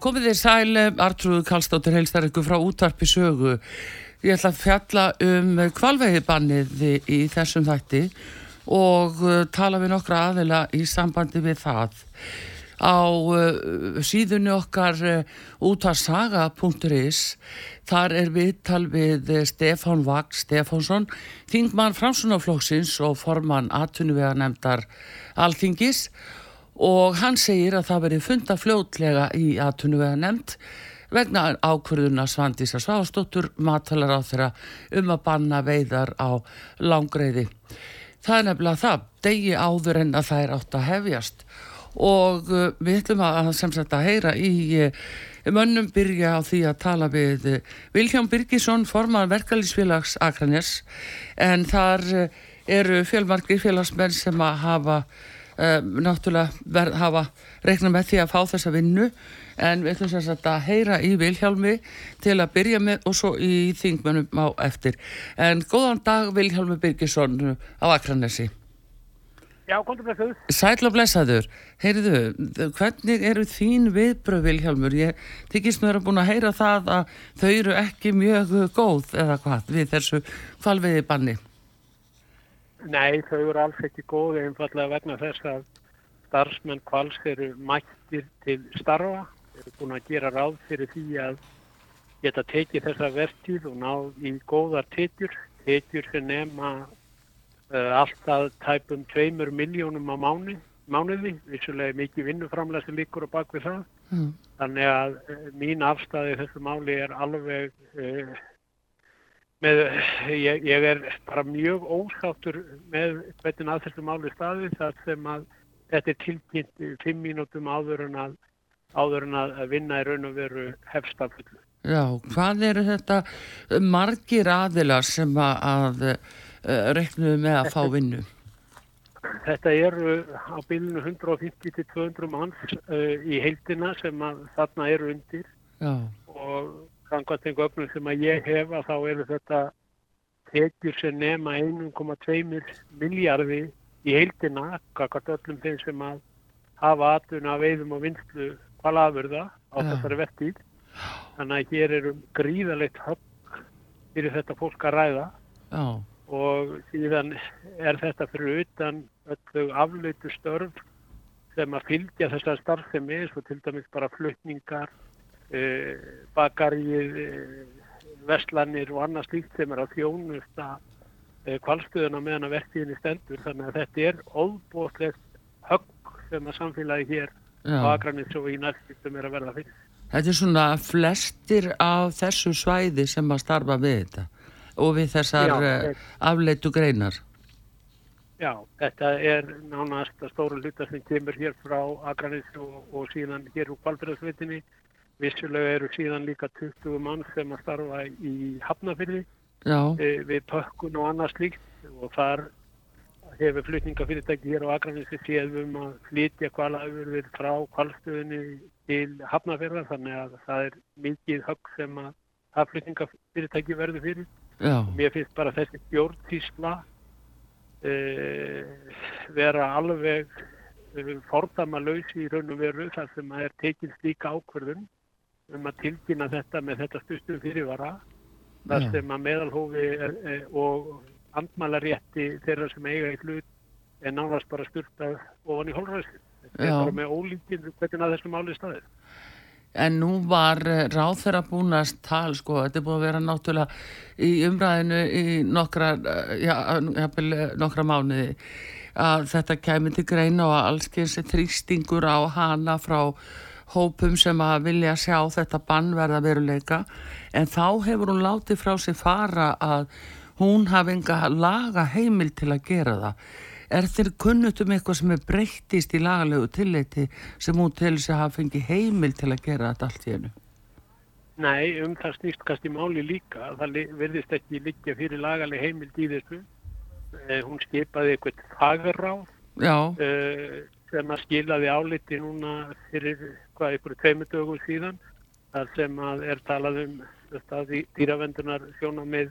Komið þér sæl, Artrúðu Kallstóttir heilstar ykkur frá útvarpi sögu. Ég ætla að fjalla um kvalveiðibannið í þessum þætti og uh, tala við nokkra aðila í sambandi við það. Á síðunni okkar útarsaga.is þar er viðtal við Stefán Vagn Stefánsson, þingmann Framsunaflóksins og formann atvinnuvega nefndar Alþingis og hann segir að það veri funda fljótlega í aðtunuvega nefnd vegna ákvörðuna Svandísa Svástóttur matalar á þeirra um að banna veiðar á langreiði. Það er nefnilega það, degi áður en að það er átt að hefjast og uh, við ætlum að sem sagt að heyra í uh, mönnum byrja á því að tala við uh, Vilján Birgisson, forman verkalýsfélags Akranes en þar eru fjölmarkir félagsmenn sem að hafa náttúrulega verð, hafa reikna með því að fá þessa vinnu en við ætlum sér að heyra í Vilhjálmi til að byrja með og svo í þingmennum á eftir. En góðan dag Vilhjálmi Birgisson á Akranesi. Já, komdu blessaður. Sæl og blessaður. Heyriðu, hvernig eru þín viðbröð Vilhjálmur? Ég tykkist mér að búin að heyra það að þau eru ekki mjög góð eða hvað við þessu kvalviði banni. Nei, þau eru alls ekki góði einfallega vegna þess að starfsmenn kvals eru mættir til starfa, eru búin að gera ráð fyrir því að geta tekið þessa vertíð og ná í góðar tekjur, tekjur sem nefna uh, alltaf tæpum tveimur miljónum á mánu, mánuði, vissulega mikið vinnuframlega sem líkur á bakvið það. Mm. Þannig að uh, mín afstæði þessu máli er alveg uh, með, ég, ég er bara mjög ósáttur með hvernig að þessu máli staði þar sem að þetta er tilkynnt fimm mínútum áður en að, áður en að vinna í raun og veru hefstafullu. Já, hvað eru þetta margir aðilar sem að, að uh, reknuðu með að fá vinnu? Þetta eru á bylunu 150-200 manns uh, í heildina sem að þarna eru undir Já. og samkvæmt einhver öfnum sem að ég hefa þá eru þetta tekjur sem nema 1,2 miljardi í heildina, kakart öllum þeim sem að hafa atuna veiðum og vinslu hvalafurða á þessari vettíð. Þannig að hér eru gríðalegt högg fyrir þetta fólk að ræða ja. og síðan er þetta fyrir utan öllu afleitu störf sem að fylgja þessar starfsemi eins og til dæmis bara flutningar bakarið, eh, verslanir og annað slíkt sem er að þjónusta kvalstöðuna meðan að verktíðinni stendur þannig að þetta er óbúslegt högg sem að samfélagi hér á Akranis og í næstum er að verða fyrir. Þetta er svona flestir af þessu svæði sem að starfa við þetta og við þessar Já, afleitu greinar. Já, þetta er nánast að stóru hluta sem kemur hér frá Akranis og, og síðan hér úr kvalfjörðsvitinni Vissulega eru síðan líka 20 mann sem að starfa í Hafnafyrði e, við pökkun og annað slíkt og þar hefur flutningafyrirtæki hér á Akranissi séðum að flytja kvalafurðir frá kvalstöðinni til Hafnafyrða þannig að það er mikið högg sem að það flutningafyrirtæki verður fyrir. Já. Mér finnst bara þessi bjórntísla e, vera alveg e, fordama lausi í raun og veru þar sem að er tekinn slíka ákverðun um að tilkynna þetta með þetta stustu fyrirvara þar sem að meðalhófi er, er, og andmælarétti þeirra sem eiga í hlut er nánast bara styrta ofan í hólræðslu. Þetta er bara með ólíkinn hvernig að þessu máli staðir. En nú var eh, ráð þeirra búinast tal sko, þetta er búin að vera náttúrulega í umræðinu í nokkra, eh, já, nokkra mánuði að þetta kemur til greina og alls kynsi þrýstingur á hana frá hópum sem að vilja sjá þetta bannverða veruleika en þá hefur hún látið frá sig fara að hún hafi enga laga heimil til að gera það Er þér kunnut um eitthvað sem er breyttist í lagalegu tilleiti sem hún til þess að hafa fengið heimil til að gera þetta allt í hennu? Nei, um það snýst kannski máli líka. Það verðist ekki líka fyrir lagaleg heimild í þessu. Eh, hún skipaði eitthvað fagráð uh, sem að skilaði áliti núna fyrir hvað ykkur tveimur dögum síðan þar sem að er talað um dýravendunar sjónamið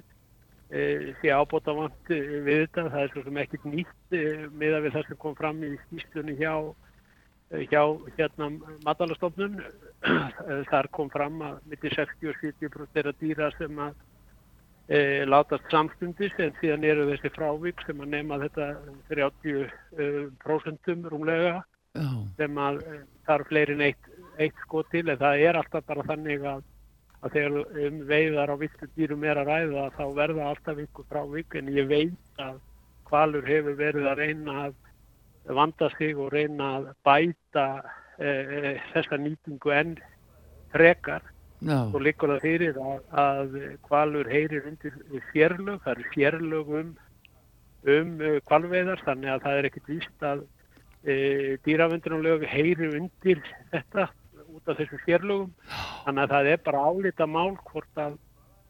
e, sé ábóta vant við þetta. Það er svo sem ekkit nýtt e, með að við það sem kom fram í skýstunni hjá, hjá hérna matalastofnun. Þar kom fram að mitt í 60-70% þeirra dýra sem að e, látast samstundis en síðan eru þessi frávík sem að nefna þetta 30% e, rúmlega oh. sem að e, þarf fleirin eitt, eitt sko til en það er alltaf bara þannig að, að þegar um veiðar á vittu dýrum er að ræða þá verða alltaf ykkur frávík en ég veit að hvalur hefur verið að reyna að vanda sig og reyna að bæta e, e, þessa nýtingu enn frekar No. Svo likur það fyrir að, að kvalur heyrir undir fjörlög, það eru fjörlög um, um kvalveðar þannig að það er ekkert víst að e, dýravendunarlög heyrir undir þetta út af þessu fjörlögum. Þannig að það er bara álita mál hvort að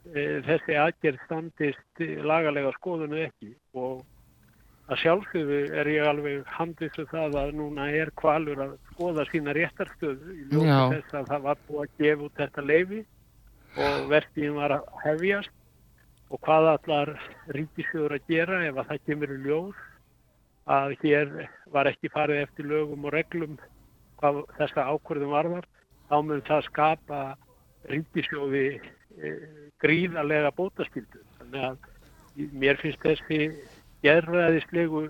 e, þessi aðgerð standist lagalega skoðunu ekki og að sjálfsögðu er ég alveg handlisum það að núna er kvalur að skoða sína réttarstöðu í ljótu þess að það var búið að gefa út þetta leifi og verðtíðin var að hefjast. Og hvað allar ríkisjóður að gera ef að það kemur í ljós að hér var ekki farið eftir lögum og reglum hvað þessa ákvörðum varðar þá mun það skapa ríkisjóði e, gríðarlega bótaskildu þannig að mér finnst þessi gerðræðislegu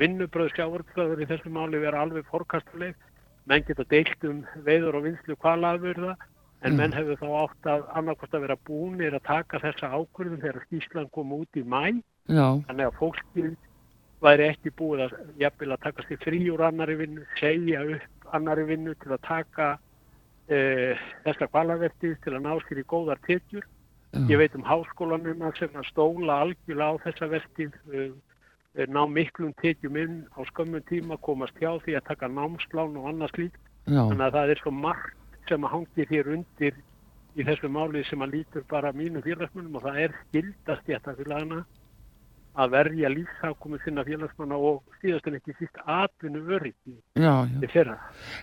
vinnubröð sjávarbröður í þessu máli vera alveg fórkastuleg. Menn geta deilt um veiður og vinslu kvalafurða en mm. menn hefur þá átt að annarkost að vera búinir að taka þessa ákvörðum þegar skýslan kom út í mæ. Já. Þannig að fólkið væri ekki búið að, jafnvel, að taka sér frí úr annari vinnu, segja upp annari vinnu til að taka uh, þessa kvalafurðið til að ná sér í góðar tekjur. Ég veit um háskólanum sem að stóla algjörlega á þessa verkið, uh, ná miklum tekjum inn á skömmun tíma, komast hjá því að taka námslán og annað slíkt. Þannig að það er svo margt sem að hangir hér undir í þessu máli sem að lítur bara mínu félagsmunum og það er skildast í þetta félagana að verja lífsákomi sinna félagsmanna og síðast en ekki síst atvinnu öryggi til fyrra.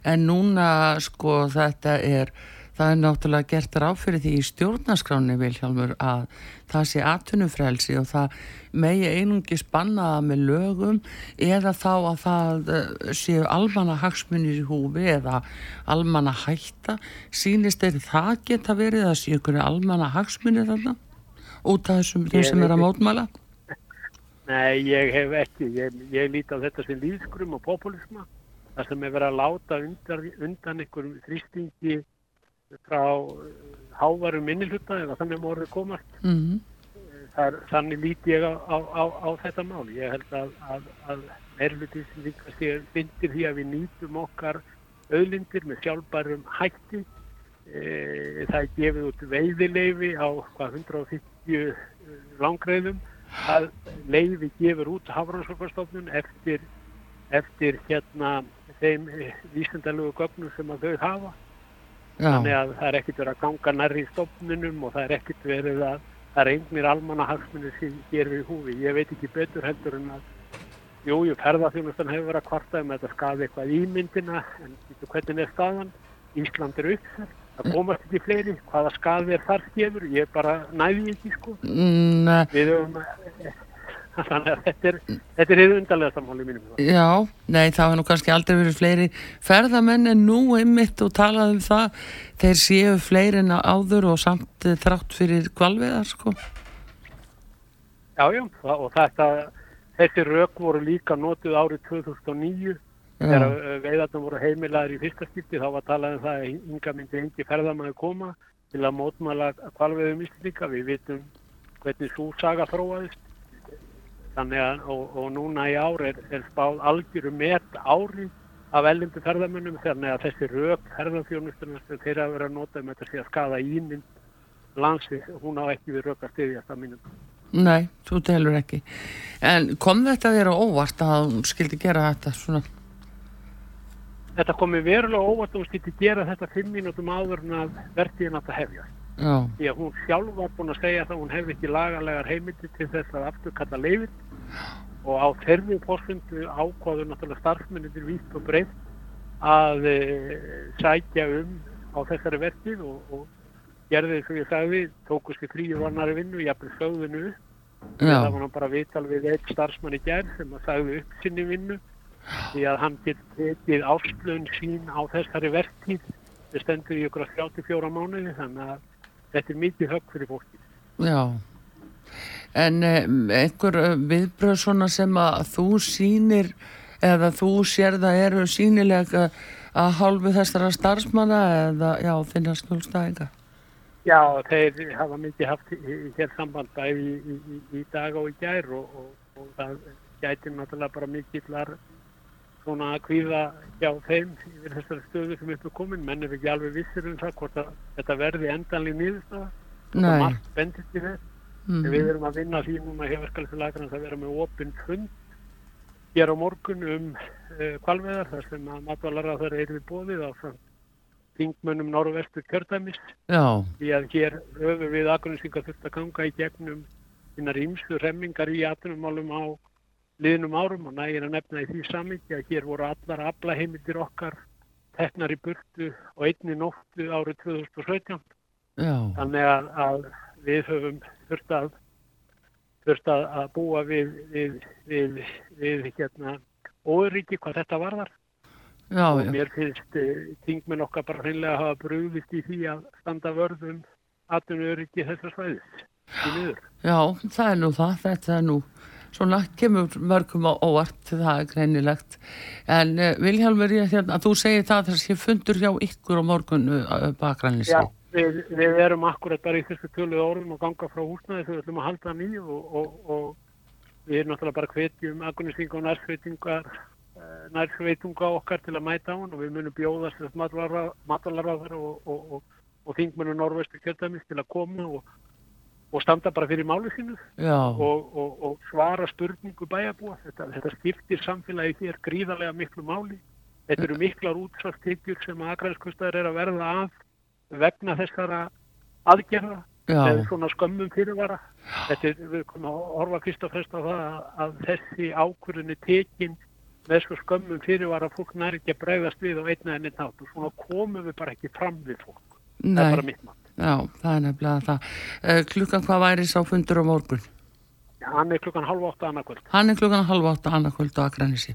En núna sko þetta er það er náttúrulega gert ráð fyrir því í stjórnaskráni Vilhjálmur að það sé atvinnufrelsi og það megi einungi spannaða með lögum eða þá að það eh, séu almanna hagsmunir í húfi eða almanna hætta sínist er það geta verið að séu ykkur almanna hagsmunir þarna út af þessum þeim sem er að mótmæla? Nei, ég hef ekki. Ég, ég líti á þetta sem líðskrum og populisma það sem er verið að láta undan, undan einhverjum þrýstingi frá eh, hávarum minnilhutta eða þannig morður komast mm -hmm. Þar, þannig líti ég á, á, á þetta mál. Ég held að, að, að erlutis líka sér myndir því að við nýtum okkar auðlindir með sjálfbærum hætti. E, það er gefið út veiðileifi á hvað 150 eh, langreifum að leifi gefur út hafrannsókastofnun eftir, eftir hérna þeim vísendalögu gögnum sem að þau hafa Já. Þannig að það er ekkert verið að ganga nærri í stofnunum og það er ekkert verið að það er einhver almanna hagsmunni sem gerir við húfi. Ég veit ekki betur heldur en að jújú, ferðarþjónustan hefur verið að kvarta um að þetta skafi eitthvað ímyndina en hvernig er staðan? Ísland er upp þar. Það komast ekki fleiri. Hvaða skafi er þar skefur? Ég er bara næði ekki sko. Mm, Við höfum þannig að þetta er, þetta er undarlega samfóli mínum. Já, nei það hefur nú kannski aldrei verið fleiri ferðamenn en nú einmitt og talað um það. Þeir séu fleiri en áður og samt þrátt fyrir kvalviðar sko. Já, já, og þetta þessi rauk voru líka nótuð árið 2009 þegar uh, veiðarnar voru heimilaður í fyrsta skipti þá var talað um það að ynga myndi engi ferðamenn koma til að mótmala kvalviðum íslíka, við vitum hvernig svo saga þróaðist þannig að og, og núna í ár er, er spáð algjörum met ári af ellindu ferðamönnum þannig að þessi rauk ferðarfjónustunum sem þeirra verið að nota um þetta sé að skada ímynd landsins, hún á ekki við rauk að styðjast að mínum. Nei, þú telur ekki. En kom þetta þér á óvart að hún skildi gera þetta svona? Þetta komi verulega óvart og hún skildi gera þetta fimm mínútum áður en að vertiðin átt að hefja. Já, Því að hún sjálf var búin að segja það að hún hefði ekki lagalegar heimildi til þess að afturkalla leifin og á þeirri fórfundu ákváður náttúrulega starfsmyndir vítt og breytt að e, sækja um á þessari vertið og, og gerði þess að ég sagði, tókust í fríu vannari vinnu, jafnveg sögðinu upp. já, Það var nú bara viðtal við einn starfsmann í gær sem að sagði upp sinni vinnu. Því að hann getur tekið áslun sín á þessari vertíð. Það stendur í ykkur að 34 mánuði þannig að þetta er mikið högg fyrir fólki. já. En um, einhver uh, viðbröð svona sem að þú sýnir eða þú sér það eru sýnilega að hálfu þessara starfsmanna eða já, þinna skjólstæðinga? Já, þeir hafa mikið haft hér samband bæði í, í, í, í dag og í gær og, og, og það gæti náttúrulega bara mikillar svona kvíða hjá þeim yfir þessari stöðu sem upp er komin. Menn er ekki alveg vissir um það hvort að þetta verði endanlega. Það Nei. margt bendist í þess. Mm. Við erum að vinna því núna hjá verkefælislegarnas að vera með opinn fund hér á morgun um uh, kvalveðar þar sem að matvalara þar er við bóðið á þingmönnum norðvestu kjördæmis Já, því að hér höfum við aðgrunnstingar þurft að ganga í gegnum þínar ímsu remmingar í atvinnumálum á liðnum árum og nægir að nefna í því samingi að hér voru allar aflaheimildir okkar teknar í burtu og einni nóttu árið 2017 já, þannig að, að við höfum þurft að þurft að, að búa við við, við, við hérna óöryggi hvað þetta varðar. Já, og já, mér finnst uh, þingmenn okkar bara hreinlega að hafa brugðist í því að standa vörðum atvinnuöryggi þessar svæðis í miður. já, það er nú það, þetta er nú svona kemur mörgum á óvart, það er greinilegt. En uh, Vilhjálmur, ég hérna, þú segir það þess að ég fundur hjá ykkur á morgun uh, bakrænis. Já, við, við erum akkurat bara í þessu töluð orðum og ganga frá húsnaði þegar við ætlum að halda hann í og, og, og við erum náttúrulega bara hvetjum agunistinga og nærsveitingar eh, nærsveitunga okkar til að mæta á hann og við munum bjóðast matvalarraðar og, og, þingmennu norvestu kjöldæmis til að koma og, og standa bara fyrir málu sínu Já, og, og, og svara spurningu bæjarbúa. Þetta, þetta skiptir samfélagi hér gríðarlega miklu máli. Þetta eru miklar útsvarstekjur sem aðgræðskustæður er að verða af vegna þessara aðgerða eða svona skömmum fyrirvara. Þetta er, við komum að horfa fyrst og fremst á það að, þessi ákvörðunni tekin með svo skömmum fyrirvara fólk næri ekki að bregðast við á einna enni nátt og svona komum við bara ekki fram við fólk. Það er bara nei, mitt mann. Já, það er nefnilega það. Uh, klukkan hvað væri sá fundur á morgun? Hann er klukkan halv átta annarkvöld. Hann er klukkan halv átta annarkvöld á Akranesi.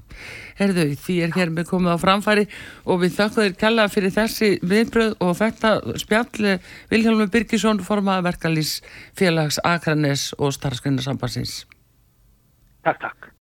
Herðu, því er hér með komið á framfæri og við þakka þér kella fyrir þessi viðbröð og þetta spjall Vilhelmur Birgisson formaða verkalýs félags Akranes og starfskrindarsambansins. Takk, takk.